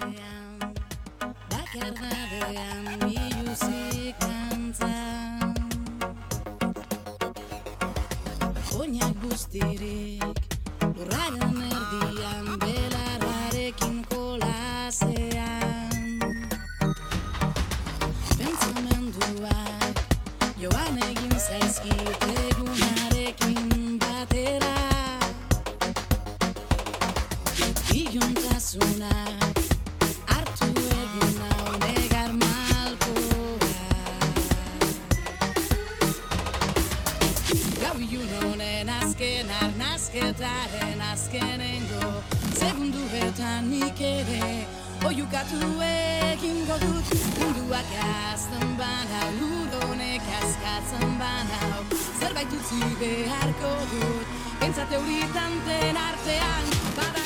artean Bakardadean biluzik antzan Oinak guztirik Lurraren erdian Oiukatu egingo dut Munduak azten banau Lur honek azkatzen banau. Zerbait utzi beharko dut Pentsate horitan den artean Bada ez bada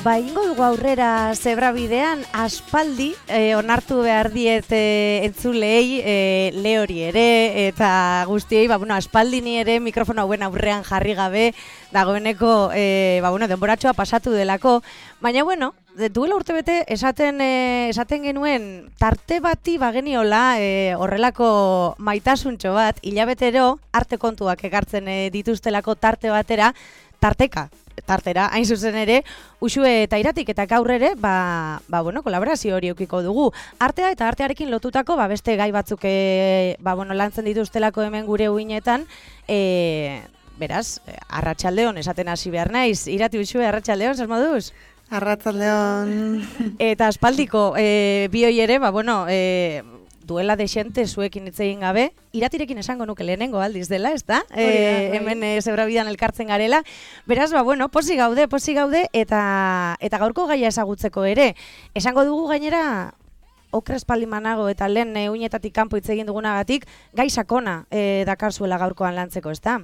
Ba, ingo dugu aurrera zebra bidean, aspaldi, eh, onartu behar diet eh, entzulei, eh, lehori ere, eta guztiei, ba, bueno, aspaldi ni ere mikrofono hauen aurrean jarri gabe, dagoeneko, eh, ba, bueno, denboratxoa pasatu delako, baina, bueno, de- duela urtebete esaten eh, esaten genuen tarte bati bageniola eh, horrelako maitasuntxo bat hilabetero arte kontuak ekartzen eh, dituztelako tarte batera tarteka tartera, hain zuzen ere, usue eta iratik eta gaur ere, ba, ba, bueno, kolaborazio hori eukiko dugu. Artea eta artearekin lotutako, ba, beste gai batzuk, e, ba, bueno, lantzen dituztelako hemen gure uinetan, e, beraz, arratsaldeon esaten hasi behar naiz. Irati usue, arratsaldeon, zer moduz? Arratzaldeon. Eta aspaldiko e, bioi ere, ba, bueno, e, duela desente zuekin hitz egin gabe, iratirekin esango nuke lehenengo aldiz dela, ez da? Hori da, bai. hemen e, zebrabidan elkartzen garela. Beraz, ba, bueno, posi gaude, posi gaude, eta, eta gaurko gaia ezagutzeko ere. Esango dugu gainera, okra espaldimanago eta lehen e, uinetatik kanpo hitz egin dugunagatik, gai sakona e, dakarzuela gaurkoan lantzeko, ez da?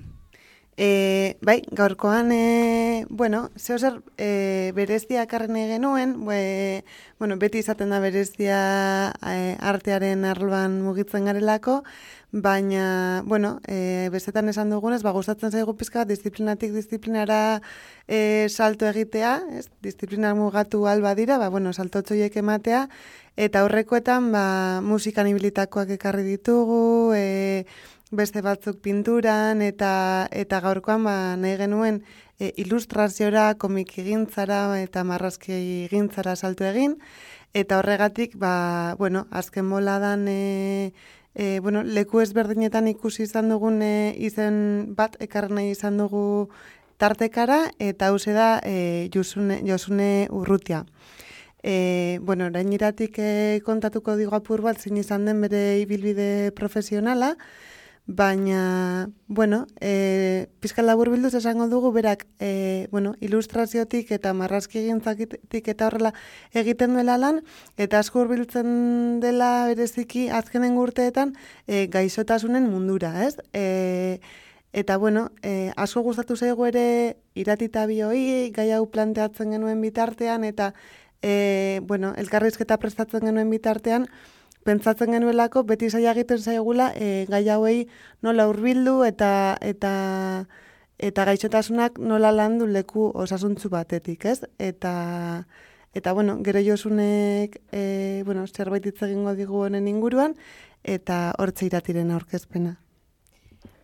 E, bai, gaurkoan, e, bueno, zeo zer e, berezia karren genuen, bue, bueno, beti izaten da berezia e, artearen arloan mugitzen garelako, baina, bueno, e, bezetan esan dugunez, ba, gustatzen zaigu pizka disiplinatik disiplinara e, salto egitea, ez? disiplina mugatu alba dira, ba, bueno, salto txoiek ematea, eta horrekoetan, ba, musikan ibilitakoak ekarri ditugu, e, beste batzuk pinturan eta eta gaurkoan ba nahi genuen e, ilustraziora, komik egintzara eta marrazki egintzara saltu egin eta horregatik ba bueno, azken boladan e, e, bueno, leku ezberdinetan ikusi izan dugun e, izen bat ekarri nahi izan dugu tartekara eta hause da e, Josune, Josune Urrutia. E, bueno, orainiratik e, kontatuko digo apur bat zein izan den bere ibilbide profesionala, baina, bueno, e, pizkal labur bilduz esango dugu, berak, e, bueno, ilustraziotik eta marrazki egintzatik eta horrela egiten duela lan, eta asko hurbiltzen dela bereziki azkenen urteetan e, gaixotasunen mundura, ez? E, eta, bueno, e, asko gustatu zaigu ere iratita bioi, gai hau planteatzen genuen bitartean, eta, e, bueno, elkarrizketa prestatzen genuen bitartean, pentsatzen genuelako beti zaila egiten zaigula e, gai hauei nola hurbildu eta eta eta gaixotasunak nola landu leku osasuntzu batetik, ez? Eta eta bueno, gero Josunek e, bueno, zerbait hitz egingo digu honen inguruan eta hortze iratiren aurkezpena.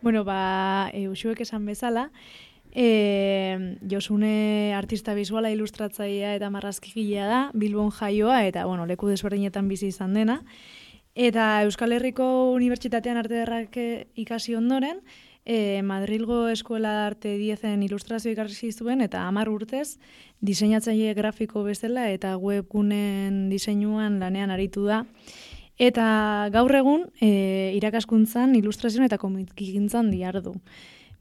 Bueno, ba, e, usuek esan bezala, e, Josune artista bizuala ilustratzailea eta marrazkigilea da, Bilbon jaioa eta bueno, leku desberdinetan bizi izan dena. Eta Euskal Herriko Unibertsitatean arte derrak ikasi ondoren, e, Madrilgo Eskola Arte 10en ilustrazio ikasi zuen eta hamar urtez diseinatzaile grafiko bezala eta webgunen diseinuan lanean aritu da. Eta gaur egun e, irakaskuntzan, ilustrazioan eta komikigintzan diardu.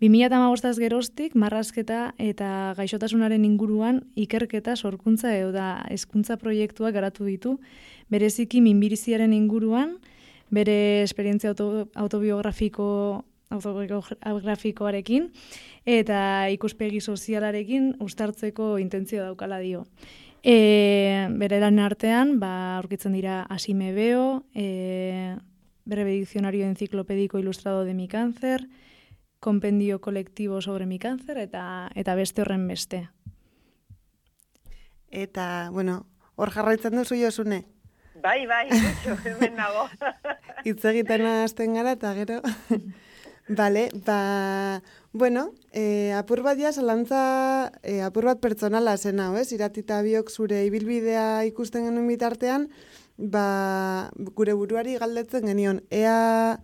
2008 geroztik, marrazketa eta gaixotasunaren inguruan ikerketa sorkuntza edo da hezkuntza proiektuak garatu ditu, bereziki minbiriziaren inguruan, bere esperientzia auto, autobiografiko autobiografikoarekin eta ikuspegi sozialarekin ustartzeko intentzio daukala dio. E, bere lan artean, ba, aurkitzen dira Asime Beo, e, breve diccionario enciclopédico ilustrado de mi cáncer, kompendio kolektibo sobre mi cáncer eta eta beste horren beste. Eta, bueno, Hor jarraitzen duzu josune? Bai, bai, hemen nago. Hitz egiten hasten gara eta gero. Bale, ba, bueno, e, apur bat ja, salantza, e, apur bat pertsonala zen hau, ez? Iratita biok zure ibilbidea ikusten genuen bitartean, ba, gure buruari galdetzen genion, ea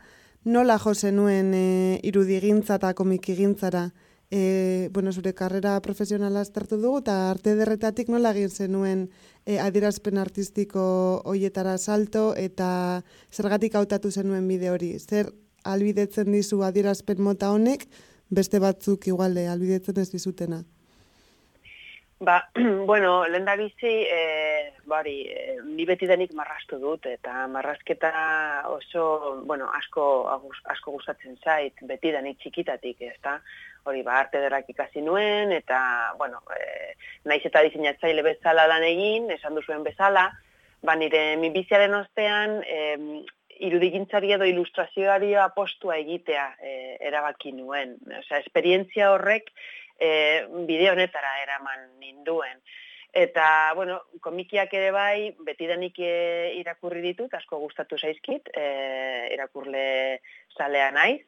nola jo zenuen e, irudigintza eta komikigintzara, e, bueno, zure karrera profesionala aztertu dugu, eta arte derretatik nola egin zenuen e, adierazpen artistiko hoietara salto, eta zergatik hautatu zenuen bide hori, zer albidetzen dizu adierazpen mota honek, beste batzuk igualde albidetzen ez dizutena. Ba, bueno, lehen da bizi, e, bari, e, ni beti denik marrastu dut, eta marrazketa oso, bueno, asko, asko gustatzen zait, beti denik txikitatik, ez? Hori, ba, arte derak ikasi nuen, eta, bueno, e, naiz eta diseinatzaile bezala lan egin, esan duzuen bezala, ba, nire minbiziaren ostean, e, irudigintzari edo ilustrazioari apostua egitea e, erabaki nuen. Osea, esperientzia horrek e, bide honetara eraman ninduen. Eta, bueno, komikiak ere bai, beti denik e, irakurri ditut, asko gustatu zaizkit, e, irakurle zalea naiz.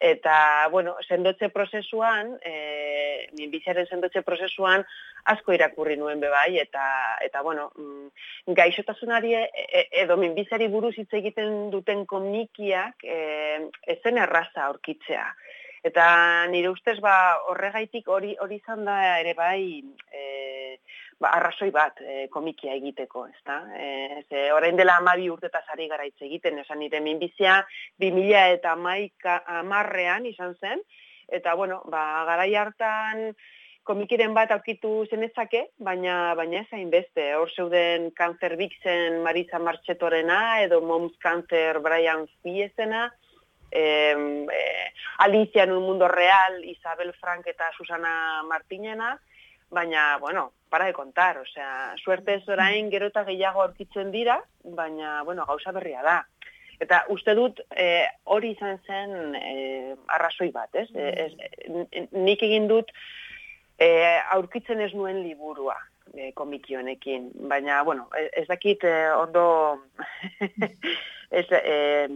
Eta, bueno, sendotze prozesuan, e, minbiziaren sendotze prozesuan, asko irakurri nuen bebai, eta, eta bueno, mm, gaixotasunari e, e, edo minbizari buruz hitz egiten duten komikiak e, ezen erraza aurkitzea. Eta nire ustez, ba, horregaitik hori hori izan da ere bai, e, ba, arrazoi bat e, komikia egiteko, ez da? E, ze, orain dela amabi urtetaz ari gara hitz egiten, esan nire minbizia, bi mila eta maika amarrean izan zen, eta, bueno, ba, garai hartan komikiren bat aurkitu zenezake, baina baina ez beste. Hor zeuden Cancer Vixen Marisa Marchetorena, edo Moms Cancer Brian Fiesena, eh, eh, Alicia en un mundo real, Isabel Frank eta Susana Martinena, baina, bueno, para de contar, osea, suerte orain gero eta gehiago aurkitzen dira, baina, bueno, gauza berria da. Eta uste dut e, hori izan zen e, arrazoi bat, ez? E, ez nik egin dut e, aurkitzen ez nuen liburua e, komikionekin, baina, bueno, ez dakit e, ondo ez, e,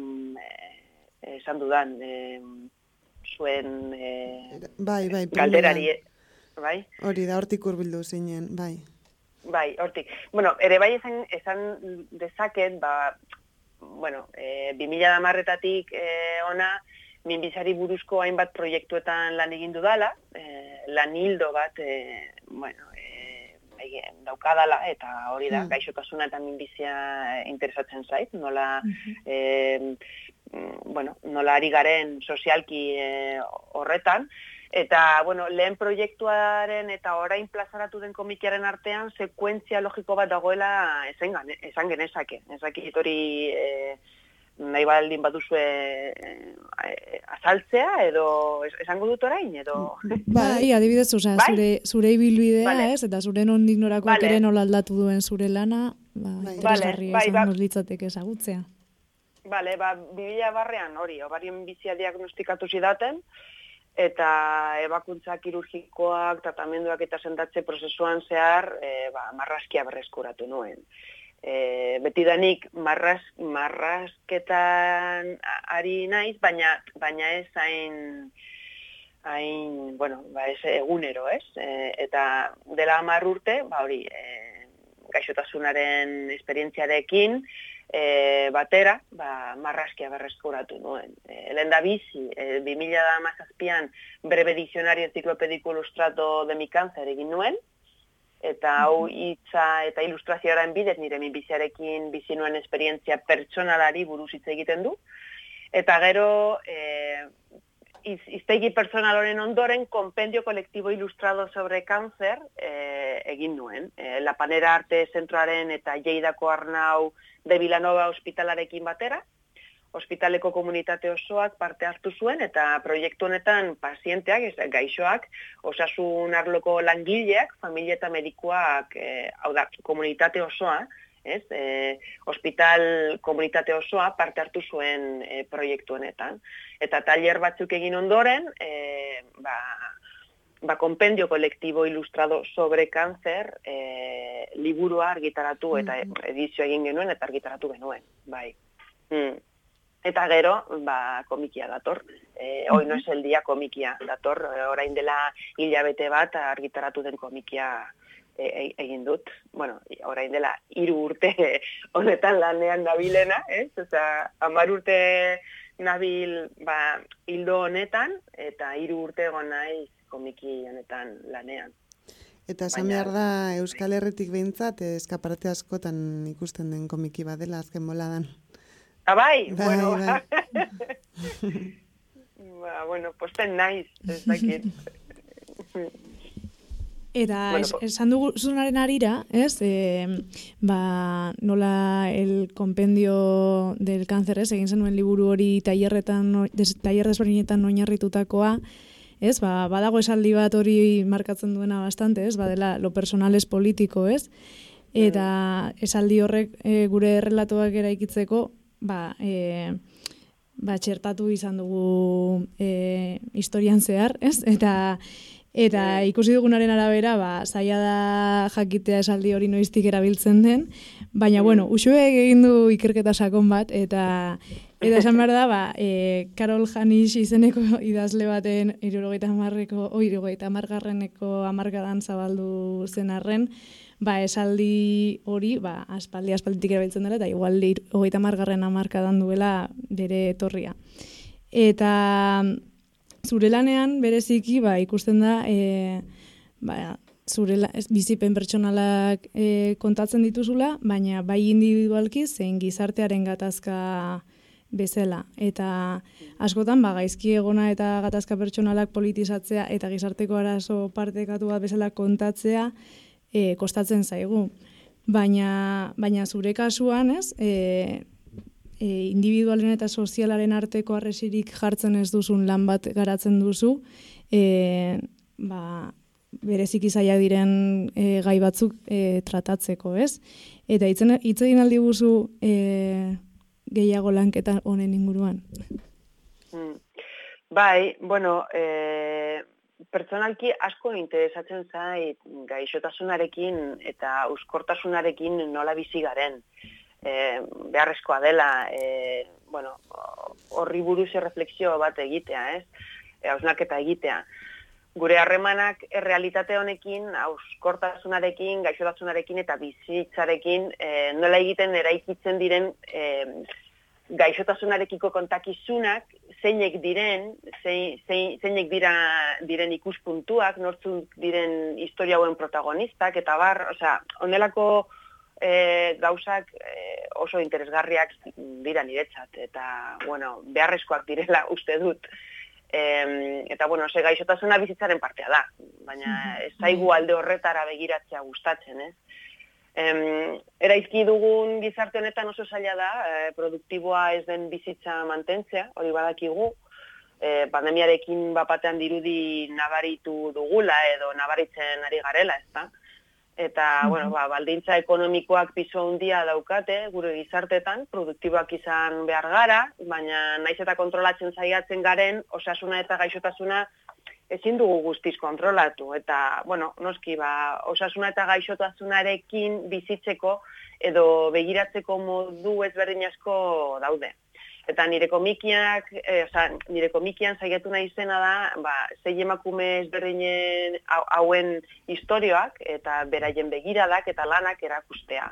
esan dudan e, zuen e, bai, bai, galderari, bai? Hori da, hortik urbildu zinen, bai. Bai, hortik. Bueno, ere bai esan, esan dezaket, ba, bueno, e, 2000 da marretatik e, ona, minbizari buruzko hainbat proiektuetan lan egin dudala, e, lan hildo bat, e, bueno, e, daukadala, eta hori da, mm. gaixotasuna eta minbizia interesatzen zait, nola, mm bueno, nola ari garen sozialki e, horretan, Eta, bueno, lehen proiektuaren eta orain plazaratu den komikiaren artean, sekuentzia logiko bat dagoela esan, esan genezake. Ezaki hori e, nahi baldin baduzue e, azaltzea, edo esango dut orain, edo... Bai, adibidez, oza, bai? zure, zure ibilbidea, vale. ez, eta zure nondik norako vale. ere nola aldatu duen zure lana, ba, bai. interesgarri bai, esan bai, litzateke ezagutzea. Bale, ba, bibila barrean hori, obarien bizia diagnostikatu zidaten, eta ebakuntza kirurgikoak, tratamenduak eta sendatze prozesuan zehar e, ba, marraskia berreskuratu nuen. E, beti danik marras, marrasketan ari naiz, baina, baina ez hain, hain bueno, ba, ez egunero, ez? E, eta dela amar urte, ba, hori, e, gaixotasunaren esperientziarekin, e, batera, ba, marraskia berreskuratu nuen. E, lehen da bizi, e, 2000 da mazazpian breve dizionari enziklopediko ilustrato de mi cáncer egin nuen, eta hau hitza eta ilustrazioaren bidez nire minbiziarekin bizi nuen esperientzia pertsonalari buruz hitz egiten du. Eta gero, e, iz, iztegi personal horren ondoren, kompendio kolektibo ilustrado sobre cáncer e, egin nuen. E, La Panera Arte Zentroaren eta Jeidako Arnau de Vilanova Hospitalarekin batera, ospitaleko komunitate osoak parte hartu zuen eta proiektu honetan pazienteak, ez, gaixoak, osasun arloko langileak, familia eta medikuak, e, hau da, komunitate osoa, ez, e, ospital komunitate osoa parte hartu zuen e, proiektu honetan. Eta tailer batzuk egin ondoren, e, ba, ba, kompendio kolektibo ilustrado sobre cáncer e, liburua argitaratu eta edizio egin genuen eta argitaratu genuen, bai. Mm. Eta gero, ba, komikia dator. E, hoi no es el dia komikia dator. E, orain dela hilabete bat argitaratu den komikia e, egin dut. Bueno, orain dela hiru urte honetan lanean nabilena, ez? Osa, amar urte nabil ba, hildo honetan, eta hiru urte egon nahi komiki honetan lanean. Eta esan behar da Euskal Herritik behintzat, eskaparate askotan ikusten den komiki badela azken boladan. Abai, ah, bai, bueno, bai. ba, bueno, posten naiz, ez dakit. Eta bueno, es, esan dugu zunaren arira, ez? E, ba, nola el kompendio del cáncer, ez? Egin zenuen liburu hori tailerretan, tailer desberdinetan oinarritutakoa, ez? Ba, badago esaldi bat hori markatzen duena bastante, ez? Badela lo personal es politiko, ez? Eta mm. esaldi horrek e, gure relatoak eraikitzeko ba, e, ba, txertatu izan dugu e, historian zehar, ez? Eta eta bai. ikusi dugunaren arabera, ba, zaila da jakitea esaldi hori noiztik erabiltzen den, baina, mm. bueno, usue egin du ikerketa sakon bat, eta eta esan behar da, ba, e, Karol Janis izeneko idazle baten irurogeita amarreko, o irurogeita amargarreneko amargadan zabaldu zen arren, ba, esaldi hori, ba, aspaldi, aspalditik erabiltzen dela, eta igual hogeita margarren amarkadan duela bere etorria. Eta zure lanean, bereziki, ba, ikusten da, e, ba, zure la, bizipen pertsonalak e, kontatzen dituzula, baina bai individualki zein gizartearen gatazka bezala. Eta askotan, ba, gaizki egona eta gatazka pertsonalak politizatzea eta gizarteko arazo partekatu bat bezala kontatzea, e, kostatzen zaigu. Baina, baina zure kasuan, ez, e, e, individualen eta sozialaren arteko arresirik jartzen ez duzun lan bat garatzen duzu, e, ba, bereziki zaila diren e, gai batzuk e, tratatzeko, ez? Eta hitz egin aldi guzu e, gehiago lanketa honen inguruan. Mm. Bai, bueno, eh, pertsonalki asko interesatzen zait gaixotasunarekin eta euskortasunarekin nola bizi garen. E, beharrezkoa dela, e, bueno, horri buruz erreflexio bat egitea, ez? E, hausnaketa egitea. Gure harremanak errealitate honekin, auskortasunarekin, gaixotasunarekin eta bizitzarekin e, nola egiten eraikitzen diren e, gaixotasunarekiko kontakizunak zeinek diren, zein, zein, zeinek dira diren ikuspuntuak, nortzuk diren historia hauen protagonistak, eta bar, osea, onelako e, gauzak e, oso interesgarriak dira niretzat, eta, bueno, beharrezkoak direla uste dut. E, eta, bueno, ze gaixotasuna bizitzaren partea da, baina ez zaigu alde horretara begiratzea gustatzen, ez? Em, eraizki dugun gizarte honetan oso zaila da, e, produktiboa ez den bizitza mantentzea, hori badakigu, e, pandemiarekin bapatean dirudi nabaritu dugula edo nabaritzen ari garela, ez da? Eta, mm bueno, ba, baldintza ekonomikoak piso handia daukate, gure gizartetan, produktiboak izan behar gara, baina naiz eta kontrolatzen zaiatzen garen, osasuna eta gaixotasuna ezin dugu guztiz kontrolatu eta bueno, noski ba osasuna eta gaixotasunarekin bizitzeko edo begiratzeko modu ezberdin asko daude. Eta nire komikiak, eh, oza, nire komikian saiatu nahi zena da, ba, zei emakume ezberdinen hauen istorioak eta beraien begiradak eta lanak erakustea.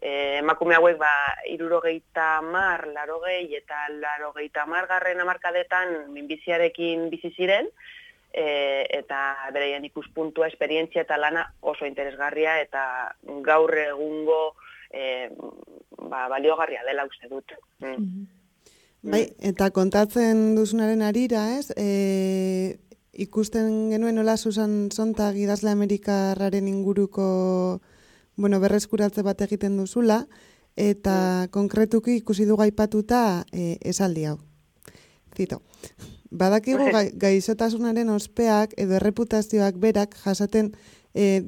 E, emakume hauek ba, irurogeita mar, larogei eta larogeita margarren amarkadetan minbiziarekin bizi ziren, e, eta bereien ikuspuntua, esperientzia eta lana oso interesgarria eta gaur egungo e, ba, baliogarria dela uste dut. Mm. Mhm. Bai, eta kontatzen duzunaren arira, ez? E, ikusten genuen hola Susan Sontag idazle Amerikarraren inguruko bueno, berreskuratze bat egiten duzula, eta konkretuki ikusi du gaipatuta e, esaldi hau. Zito. Badakigu gaizotasunaren ospeak edo erreputazioak berak jasaten e,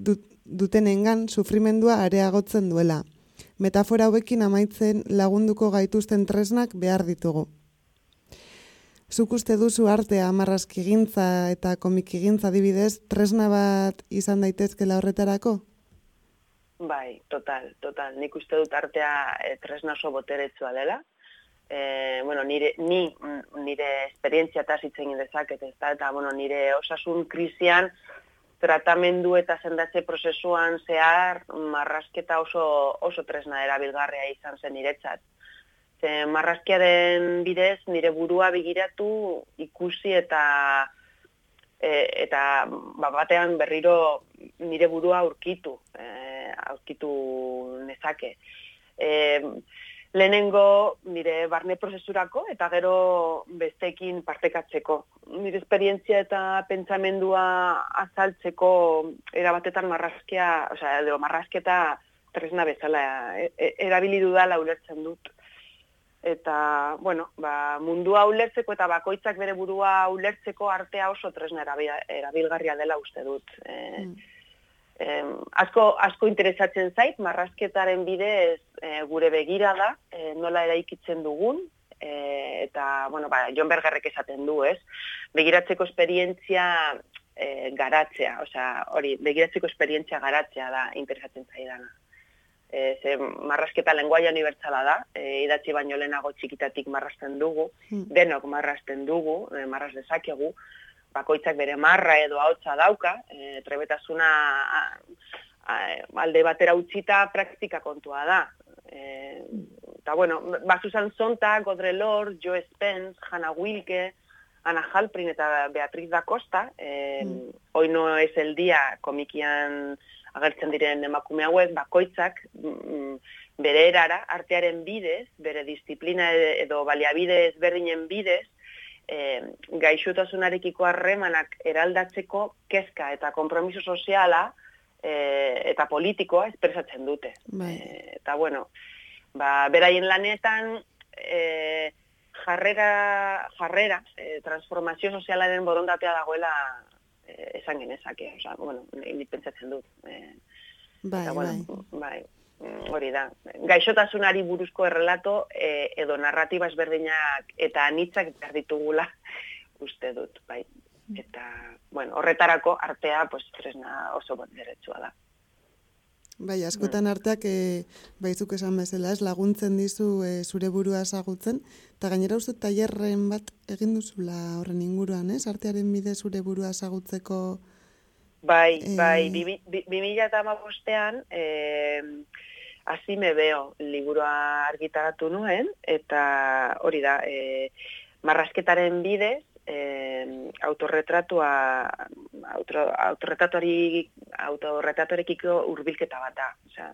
dutenengan sufrimendua areagotzen duela. Metafora hauekin amaitzen lagunduko gaituzten tresnak behar ditugu. Zuk uste duzu artea marrazkigintza eta komikigintza adibidez tresna bat izan daitezkela horretarako? Bai, total, total. Nik uste dut artea e, tresna oso boteretsua dela. E, bueno, nire, ni, nire esperientzia eta zitzen dezaket, ez da, eta bueno, nire osasun krisian tratamendu eta sendatze prozesuan zehar marrasketa oso, oso tresna erabilgarria izan zen niretzat. Ze marraskiaren bidez nire burua begiratu ikusi eta e, eta ba, batean berriro nire burua aurkitu. E, aurkitu nezake. E, lehenengo nire barne prozesurako eta gero bestekin partekatzeko. Nire esperientzia eta pentsamendua azaltzeko erabatetan marrazkia, osea, edo marrazketa tresna bezala e, e, erabili dudala ulertzen dut. Eta, bueno, ba, mundua ulertzeko eta bakoitzak bere burua ulertzeko artea oso tresna erabilgarria dela uste dut. E, mm eh, asko, asko interesatzen zait, marrazketaren bidez e, gure begira da, e, nola eraikitzen dugun, e, eta, bueno, ba, John Bergerrek esaten du, ez? Begiratzeko esperientzia e, garatzea, osea, hori, begiratzeko esperientzia garatzea da interesatzen zaidana. E, ze marrazketa lenguaia unibertsala da, e, idatzi baino lehenago txikitatik marrazten dugu, hmm. denok marrazten dugu, e, marraz dezakegu, bakoitzak bere marra edo hautsa dauka, e, trebetasuna alde batera utzita praktika kontua da. E, eta bueno, Susan Sontag, Godre Lord, Joe Spence, Hannah Wilke, Ana Halprin eta Beatriz da Costa, e, mm. hoy no es el día komikian agertzen diren emakume hauek, bakoitzak mm, bere erara, artearen bidez, bere disiplina edo baliabide ezberdinen bidez, e, gaixotasunarekiko harremanak eraldatzeko kezka eta konpromiso soziala e, eta politikoa espresatzen dute. Bai. E, eta bueno, ba, beraien lanetan e, jarrera, jarrera e, transformazio sozialaren borondatea dagoela e, esan genezake. Osa, bueno, pentsatzen dut. E, bai, eta, bueno, bai. bai. Mm, hori da. Gaixotasunari buruzko errelato e, edo narratiba ezberdinak eta anitzak behar ditugula uste dut, bai. Eta, bueno, horretarako artea, pues, tresna oso bat deretsua da. Bai, askotan arteak e, baizuk esan bezala, ez laguntzen dizu e, zure burua ezagutzen, eta gainera uste tailerren bat egin duzula horren inguruan, ez? Artearen bide zure burua ezagutzeko... Bai, bai, bi, bi, bi, eta amabostean, Así me veo liburua argitaratu nuen, eta hori da, e, marrasketaren bidez, e, autorretratua, auto, autorretratuari, autorretratuarekiko urbilketa bat da. Osea,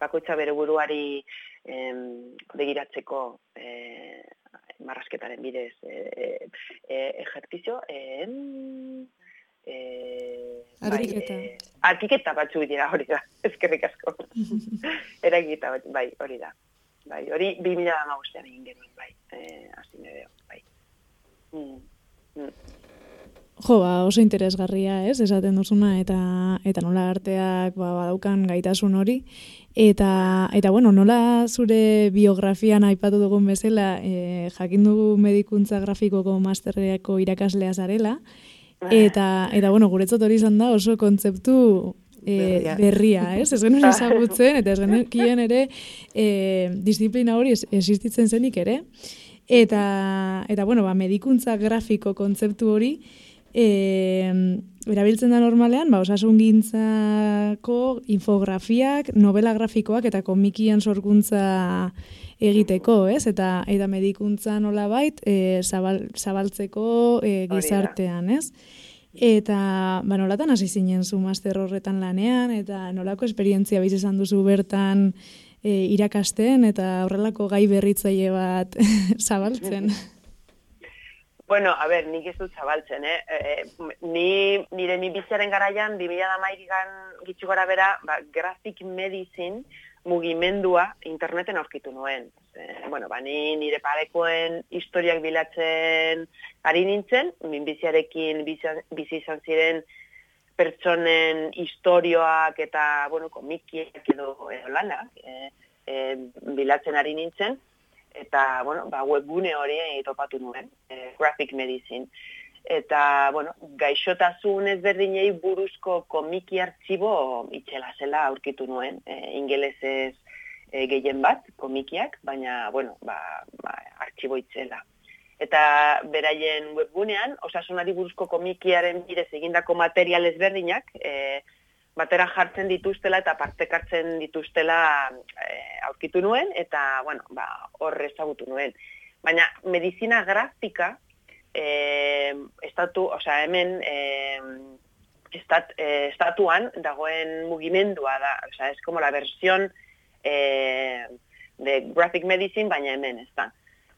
bakoitza bere buruari e, begiratzeko e, marrasketaren bidez e, e, e, ejertizio, e, eh arkiketa bai, eh, arkiketa batzu dira hori da eskerrik asko eragita bai hori da bai hori 2015ean egin genuen bai eh hasi me bai mm. Mm. Jo, ba, oso interesgarria, ez, esaten duzuna, eta eta nola arteak ba, badaukan gaitasun hori. Eta, eta bueno, nola zure biografian aipatu dugun bezala, e, jakin dugu medikuntza grafikoko masterreako irakaslea zarela, Eta, eta bueno, guretzat hori izan da oso kontzeptu e, berria. ez? Ez genuen ezagutzen, eta ez genuen ere e, disiplina hori existitzen zenik ere. Eta, eta bueno, ba, medikuntza grafiko kontzeptu hori, e, erabiltzen da normalean, ba, osasun gintzako infografiak, novela grafikoak eta komikian sorkuntza egiteko, ez? Eta eta medikuntza nola bait, e, zabal, zabaltzeko e, gizartean, ez? Eta, ba, nolatan hasi zinen zu master horretan lanean, eta nolako esperientzia biz izan duzu bertan e, irakasten, eta horrelako gai berritzaile bat zabaltzen. Bueno, a ber, nik ez dut zabaltzen, eh? E, ni, nire mi bizaren garaian, 2000 da mairigan gitzu gara bera, ba, graphic medicine, mugimendua interneten aurkitu nuen. E, bueno, ba, ni nire parekoen historiak bilatzen ari nintzen, minbiziarekin bizi izan ziren pertsonen historioak eta, bueno, komikiek edo, edo lanak e, e, bilatzen ari nintzen, eta, bueno, ba, webgune hori topatu nuen, e, Graphic Medicine. Eta, bueno, gaixotasun ezberdinei buruzko komiki artxibo itxela zela aurkitu nuen, e, ingelesez e, gehien bat, komikiak, baina, bueno, ba, ba, artxibo itxela. Eta beraien webgunean, osasunari buruzko komikiaren bidez egindako material ezberdinak, e, batera jartzen dituztela eta partekartzen dituztela e, aurkitu nuen eta bueno, ba, horre ezagutu nuen. Baina medizina grafika e, estatu, osea, hemen e, estat, e, estatuan dagoen mugimendua da, osea, es como la versión e, de graphic medicine, baina hemen, ez da.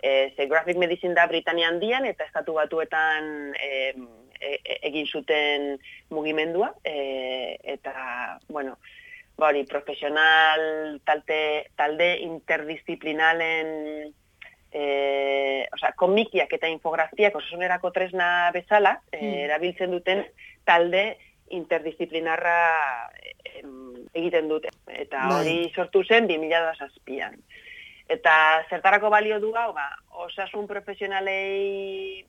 E, ze graphic medicine da Britania handian eta estatu batuetan e, E, e, egin zuten mugimendua e, eta bueno bari profesional talde, talde interdisciplinalen eh o sea komikiak eta infografiak osasunerako tresna bezala mm. erabiltzen duten talde interdisciplinarra egiten dute eta bai. hori sortu zen 2007an eta zertarako balio du hau ba osasun profesionalei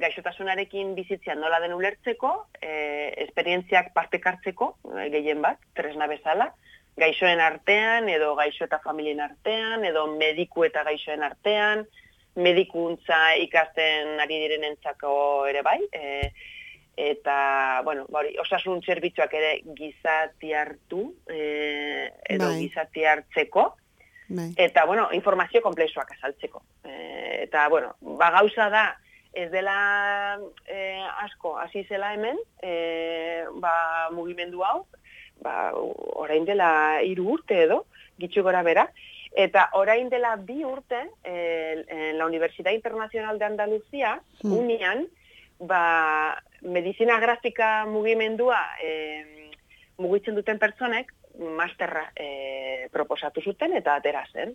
gaixotasunarekin bizitzea nola den ulertzeko, e, esperientziak partekartzeko, e, gehien bat, tresna bezala, gaixoen artean, edo gaixo eta familien artean, edo mediku eta gaixoen artean, medikuntza ikasten ari diren entzako ere bai, e, eta, bueno, bari, osasun zerbitzuak ere gizati hartu, e, edo bai. gizati hartzeko, bai. eta, bueno, informazio komplexuak azaltzeko. E, eta, bueno, ba, gauza da, ez dela e, asko hasi zela hemen, e, ba, mugimendu hau, ba, orain dela hiru urte edo, gitxu gora bera, eta orain dela bi urte, e, en la Universidad Internacional de Andalucía, mm. unian, ba, medizina grafika mugimendua e, mugitzen duten pertsonek, masterra e, proposatu zuten eta atera zen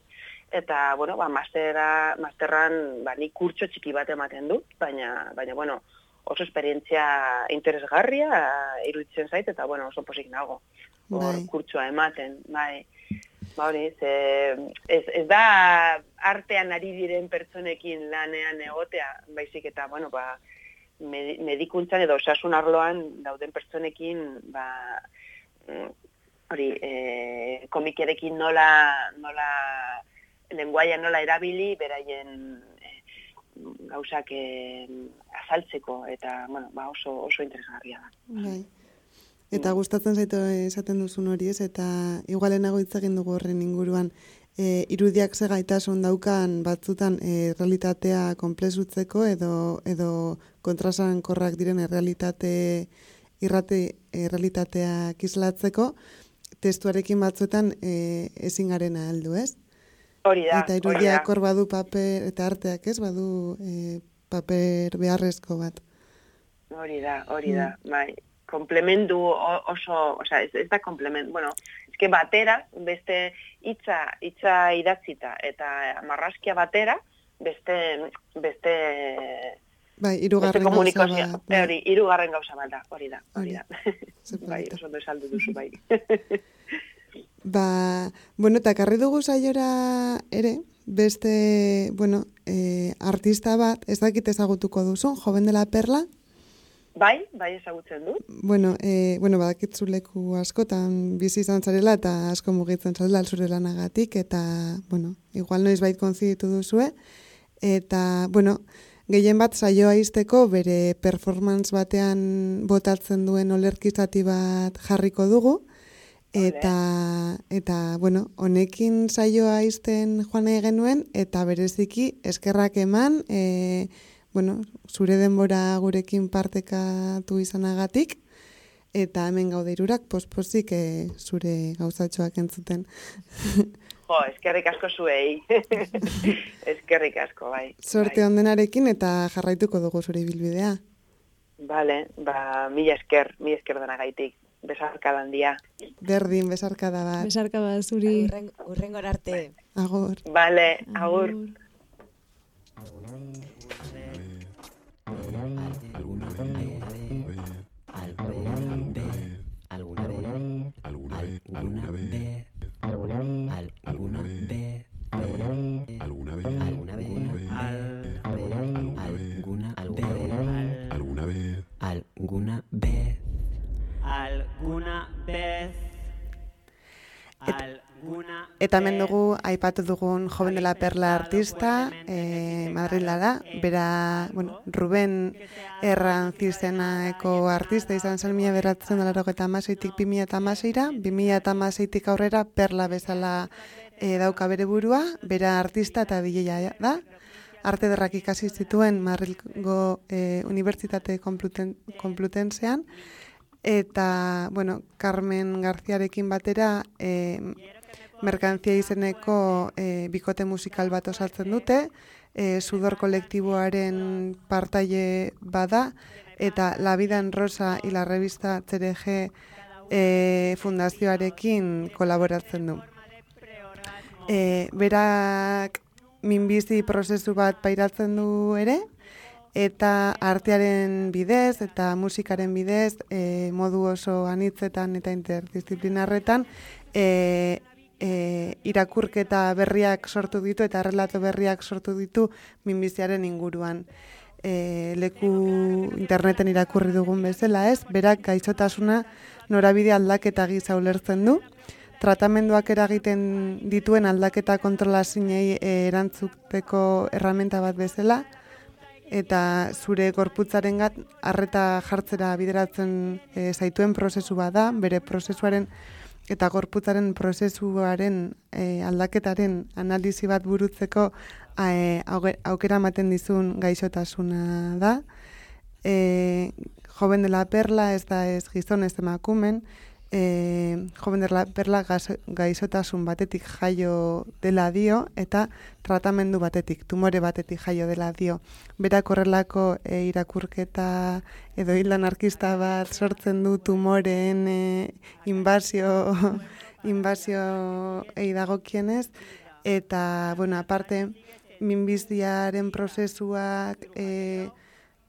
eta bueno, ba mastera masterran ba ni kurtso txiki bat ematen dut, baina baina bueno, oso esperientzia interesgarria iruditzen zait eta bueno, oso posik nago. Hor bai. kurtsoa ematen, bai. Ba hori, ze, ez, ez da artean ari diren pertsonekin lanean egotea, baizik eta, bueno, ba, medikuntzan edo osasun arloan dauden pertsonekin, ba, mm, hori, e, komikerekin nola, nola lenguaia nola erabili beraien e, gauzak azaltzeko eta bueno, ba oso oso interesgarria da. Bai. Eta gustatzen zaitu esaten duzun hori ez eta igualenago hitz egin dugu horren inguruan e, irudiak ze gaitasun daukan batzutan e, realitatea konplezutzeko edo edo kontrasankorrak diren realitate irrate e, realitateak islatzeko testuarekin batzuetan e, ezin garena heldu, ez? Hori da. Eta irudiak hor badu paper, eta arteak ez, badu e, paper beharrezko bat. Hori da, hori da, mm. bai. Komplementu oso, oza, ez, ez da komplementu, bueno, ezke batera, beste hitza hitza idatzita, eta marraskia batera, beste, beste, Bai, irugarren gauza bat. Bai. Hori, irugarren gauza bat da, hori da, hori da. bai, oso ondo esaldu duzu, bai. Ba, bueno, eta karri dugu saiora ere, beste, bueno, e, artista bat, ez dakit ezagutuko duzun, joven dela perla? Bai, bai ezagutzen du. Bueno, e, bueno badakit zuleku askotan bizi izan zarela eta asko mugitzen zarela zure lanagatik, eta, bueno, igual noiz bait konziditu duzue, eta, bueno, gehien bat saioa izteko bere performance batean botatzen duen olerkizati bat jarriko dugu, Eta, eta, bueno, honekin saioa izten joan genuen, eta bereziki eskerrak eman, e, bueno, zure denbora gurekin partekatu izanagatik, eta hemen gaude irurak, pospozik e, zure gauzatxoak entzuten. Jo, eskerrik asko zuei. eskerrik asko, bai. Sorte bai. ondenarekin eta jarraituko dugu zure bilbidea. Vale, ba, mila esker, mila esker dena besarkadandia. Berdin, besarkada bat. Besarkada bat, zuri. Urren, arte. Agur. Bale, agur. Alguna vez, alguna vez, alguna vez, alguna vez, alguna vez, alguna vez, alguna vez, alguna vez. alguna vez alguna Eta hemen dugu aipatu dugun joven dela perla artista, eh Madrila da. Bera, bueno, Ruben Errantzizenaeko artista izan zen 1996tik 2016ra, 2016tik aurrera perla bezala e, dauka bere burua, bera artista eta dileia da. Arte derrak ikasi zituen Madrilgo e, Unibertsitate Kompluten, eta, bueno, Carmen Garziarekin batera, e, merkantzia izeneko e, bikote musikal bat osatzen dute, e, sudor kolektiboaren partaile bada, eta La Vida en Rosa y la revista CRG e, fundazioarekin kolaboratzen du. E, berak minbizi prozesu bat pairatzen du ere, eta artearen bidez eta musikaren bidez e, modu oso anitzetan eta interdisciplinarretan e, e, irakurketa berriak sortu ditu eta relato berriak sortu ditu minbiziaren inguruan. E, leku interneten irakurri dugun bezala ez, berak gaixotasuna norabide aldaketa giza ulertzen du, tratamenduak eragiten dituen aldaketa kontrola zinei e, erantzuteko erramenta bat bezala, eta zure gorputzaren gat, arreta jartzera bideratzen e, zaituen prozesu bada, bere prozesuaren eta gorputzaren prozesuaren e, aldaketaren analizi bat burutzeko e, aukera ematen dizun gaixotasuna da. E, joven de la perla ez da ez gizon ez emakumen, e, joven dela perla gaizotasun batetik jaio dela dio eta tratamendu batetik, tumore batetik jaio dela dio. Berak horrelako e, irakurketa edo hildan arkista bat sortzen du tumoreen e, inbazio, inbazio eidagokienez eta, bueno, aparte, minbizdiaren prozesuak e,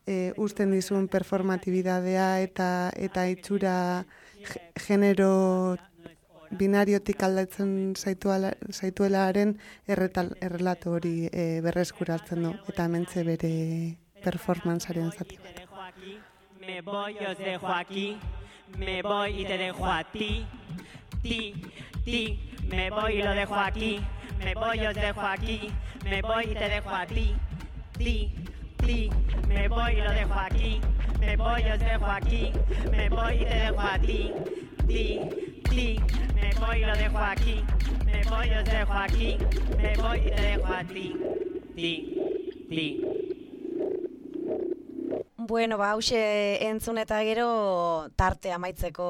e, usten dizun performatibidadea eta eta itxura genero binariotik aldatzen zaituela, zaituelaren erretal, errelato hori e, berreskuratzen du eta hementze bere performantzaren zati bat. Me voy, os dejo aquí, me voy y te dejo a ti, ti, ti, me voy y lo dejo aquí, me voy, os dejo aquí, me voy y te dejo a ti, ti, ti, me voy y lo dejo aquí, me voy, os dejo aquí, me voy y te dejo a ti, ti, ti, me voy y lo dejo aquí, me voy, os dejo aquí, me voy y te dejo a ti, ti, ti. Bueno, ba, hause entzun eta gero tarte amaitzeko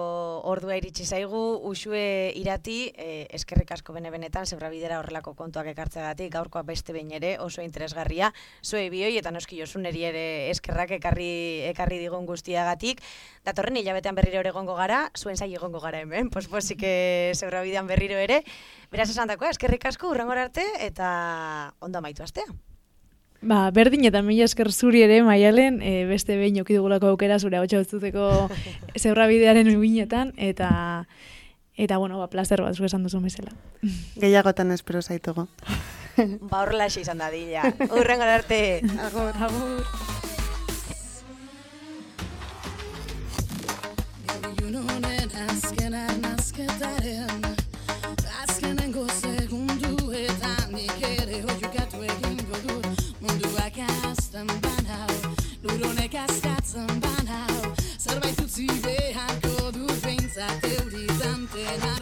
ordua iritsi zaigu, usue irati, eh, eskerrik asko bene benetan, zebra bidera horrelako kontuak ekartzegatik, gaurkoa beste behin ere, oso interesgarria, zue bioi eta noski josuneri ere eskerrak ekarri, ekarri digun guztiagatik. Datorren hilabetean berriro ere gongo gara, zuen zai egongo gara hemen, posposik zebra bidean berriro ere. Beraz esan dakoa, eskerrik asko, urrengor arte, eta ondo amaitu astea. Ba, berdin eta mila esker zuri ere, maialen, e, beste behin joki dugulako aukera zure hau txautzuteko zebra bidearen ubinetan, eta, eta bueno, ba, plazer bat esan duzu mesela. Gehiagotan espero zaitugu. ba, horrela izan da dila. Urren arte. Agur. Agur. Azkenan azketaren Azkenengo Luronek askatzen banau. Zerbait utzi beharko dut Behintzat euritanten artean